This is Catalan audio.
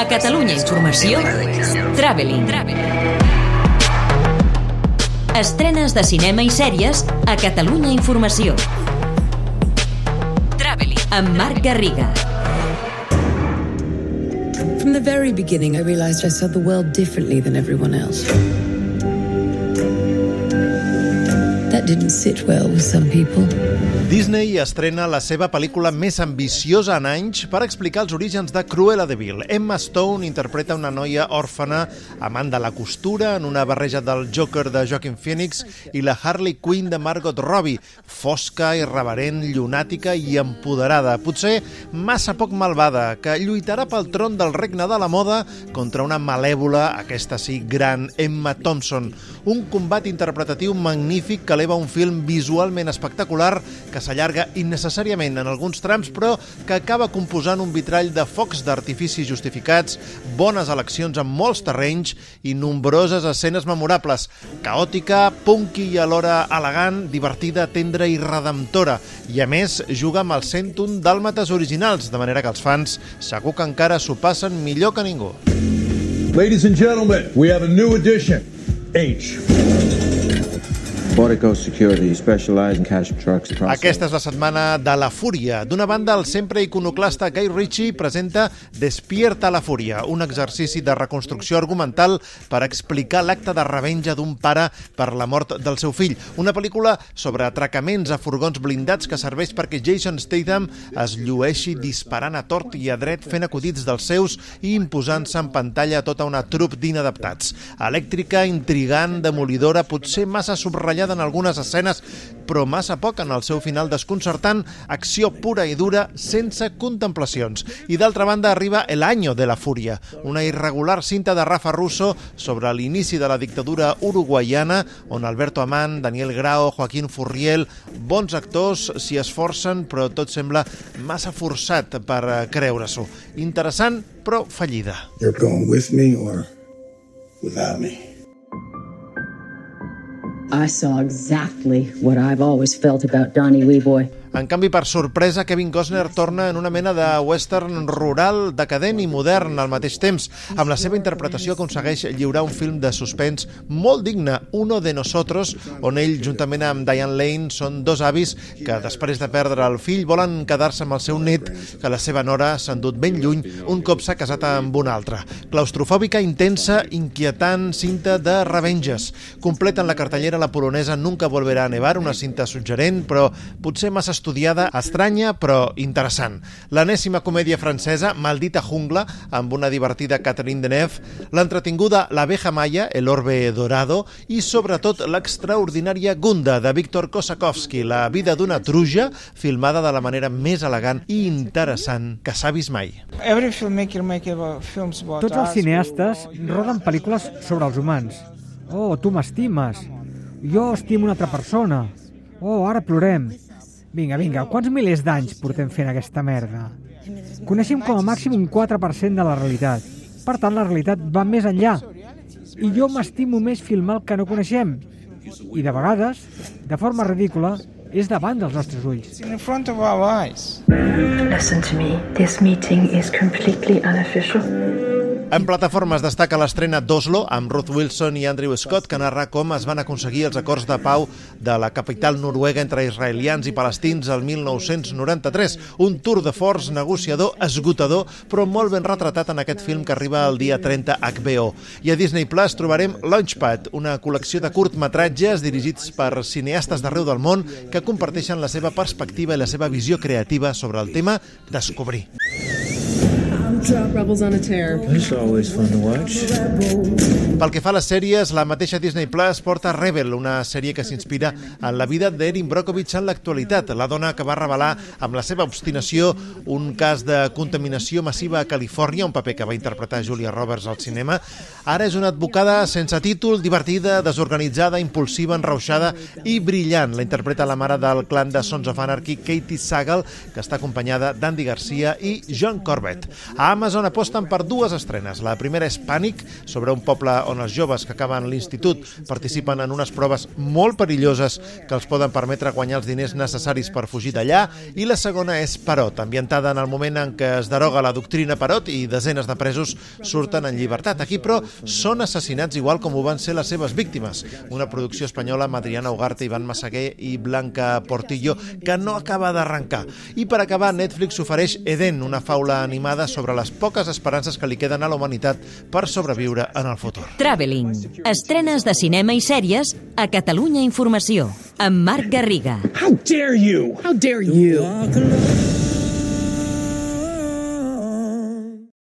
A Catalunya Informació, Traveling. Estrenes de cinema i sèries a Catalunya Informació. Traveling. Amb Marc Garriga. From the very beginning, I realized I saw the world differently than everyone else. Didn't sit well with some people. Disney estrena la seva pel·lícula més ambiciosa en anys per explicar els orígens de Cruella de Vil. Emma Stone interpreta una noia òrfana amant de la costura en una barreja del Joker de Joaquin Phoenix i la Harley Quinn de Margot Robbie, fosca, irreverent, llunàtica i empoderada, potser massa poc malvada, que lluitarà pel tron del regne de la moda contra una malèvola, aquesta sí, gran Emma Thompson. Un combat interpretatiu magnífic que eleva un film visualment espectacular que s'allarga innecessàriament en alguns trams, però que acaba composant un vitrall de focs d'artifici justificats, bones eleccions en molts terrenys i nombroses escenes memorables. Caòtica, punky i alhora elegant, divertida, tendra i redemptora. I a més, juga amb els 101 dàlmates originals, de manera que els fans segur que encara s'ho passen millor que ningú. Ladies and gentlemen, we have a new addition. H. Aquesta és la setmana de la fúria. D'una banda, el sempre iconoclasta Guy Ritchie presenta Despierta la fúria, un exercici de reconstrucció argumental per explicar l'acte de revenja d'un pare per la mort del seu fill. Una pel·lícula sobre atracaments a furgons blindats que serveix perquè Jason Statham es llueixi disparant a tort i a dret fent acudits dels seus i imposant-se en pantalla tota una trup d'inadaptats. Elèctrica, intrigant, demolidora, potser massa subratllada en algunes escenes, però massa poc en el seu final desconcertant, acció pura i dura, sense contemplacions. I d'altra banda arriba El año de la fúria, una irregular cinta de Rafa Russo sobre l'inici de la dictadura uruguaiana, on Alberto Amán, Daniel Grau, Joaquín Furriel, bons actors s'hi esforcen, però tot sembla massa forçat per eh, creure-s'ho. Interessant, però fallida. You're going with me or without me? I saw exactly what I've always felt about Donnie Weeboy. En canvi, per sorpresa, Kevin Costner torna en una mena de western rural, decadent i modern al mateix temps. Amb la seva interpretació aconsegueix lliurar un film de suspens molt digne, Uno de Nosotros, on ell, juntament amb Diane Lane, són dos avis que, després de perdre el fill, volen quedar-se amb el seu net, que la seva nora s'ha endut ben lluny un cop s'ha casat amb un altre. Claustrofòbica, intensa, inquietant, cinta de revenges. Completen la cartellera la polonesa Nunca volverà a nevar, una cinta suggerent, però potser massa estudiada, estranya però interessant. L'anèssima comèdia francesa, Maldita jungla, amb una divertida Catherine Deneuve, l'entretinguda La abeja maya, El orbe dorado, i sobretot l'extraordinària Gunda, de Víctor Kosakowski, la vida d'una truja, filmada de la manera més elegant i interessant que s'ha vist mai. Tots els cineastes roden pel·lícules sobre els humans. Oh, tu m'estimes. Jo estimo una altra persona. Oh, ara plorem. Vinga, vinga, quants milers d'anys portem fent aquesta merda? Coneixem com a màxim un 4% de la realitat. Per tant, la realitat va més enllà. I jo m'estimo més filmar el que no coneixem. I de vegades, de forma ridícula, és davant dels nostres ulls. Listen to me. This meeting is completely unofficial. En plataformes destaca l'estrena d'Oslo amb Ruth Wilson i Andrew Scott que narra com es van aconseguir els acords de pau de la capital noruega entre israelians i palestins el 1993. Un tour de force negociador esgotador però molt ben retratat en aquest film que arriba el dia 30 HBO. I a Disney Plus trobarem Launchpad, una col·lecció de curtmetratges dirigits per cineastes d'arreu del món que comparteixen la seva perspectiva i la seva visió creativa sobre el tema Descobrir. Rebels on a tear. It's always fun to watch. Pel que fa a les sèries, la mateixa Disney Plus porta Rebel, una sèrie que s'inspira en la vida d'Erin Brockovich en l'actualitat, la dona que va revelar amb la seva obstinació un cas de contaminació massiva a Califòrnia, un paper que va interpretar Julia Roberts al cinema. Ara és una advocada sense títol, divertida, desorganitzada, impulsiva, enrauixada i brillant. La interpreta la mare del clan de Sons of Anarchy, Katie Sagal, que està acompanyada d'Andy Garcia i John Corbett. A Amazon aposten per dues estrenes. La primera és Pànic, sobre un poble on els joves que acaben l'institut participen en unes proves molt perilloses que els poden permetre guanyar els diners necessaris per fugir d'allà. I la segona és Parot, ambientada en el moment en què es deroga la doctrina Parot i desenes de presos surten en llibertat. Aquí, però, són assassinats igual com ho van ser les seves víctimes. Una producció espanyola amb Adriana Ugarte, Ivan Massaguer i Blanca Portillo, que no acaba d'arrencar. I per acabar, Netflix ofereix Eden, una faula animada sobre les poques esperances que li queden a la humanitat per sobreviure en el futur. Traveling. Estrenes de cinema i sèries a Catalunya Informació. Amb Marc Garriga. How dare you? How dare you?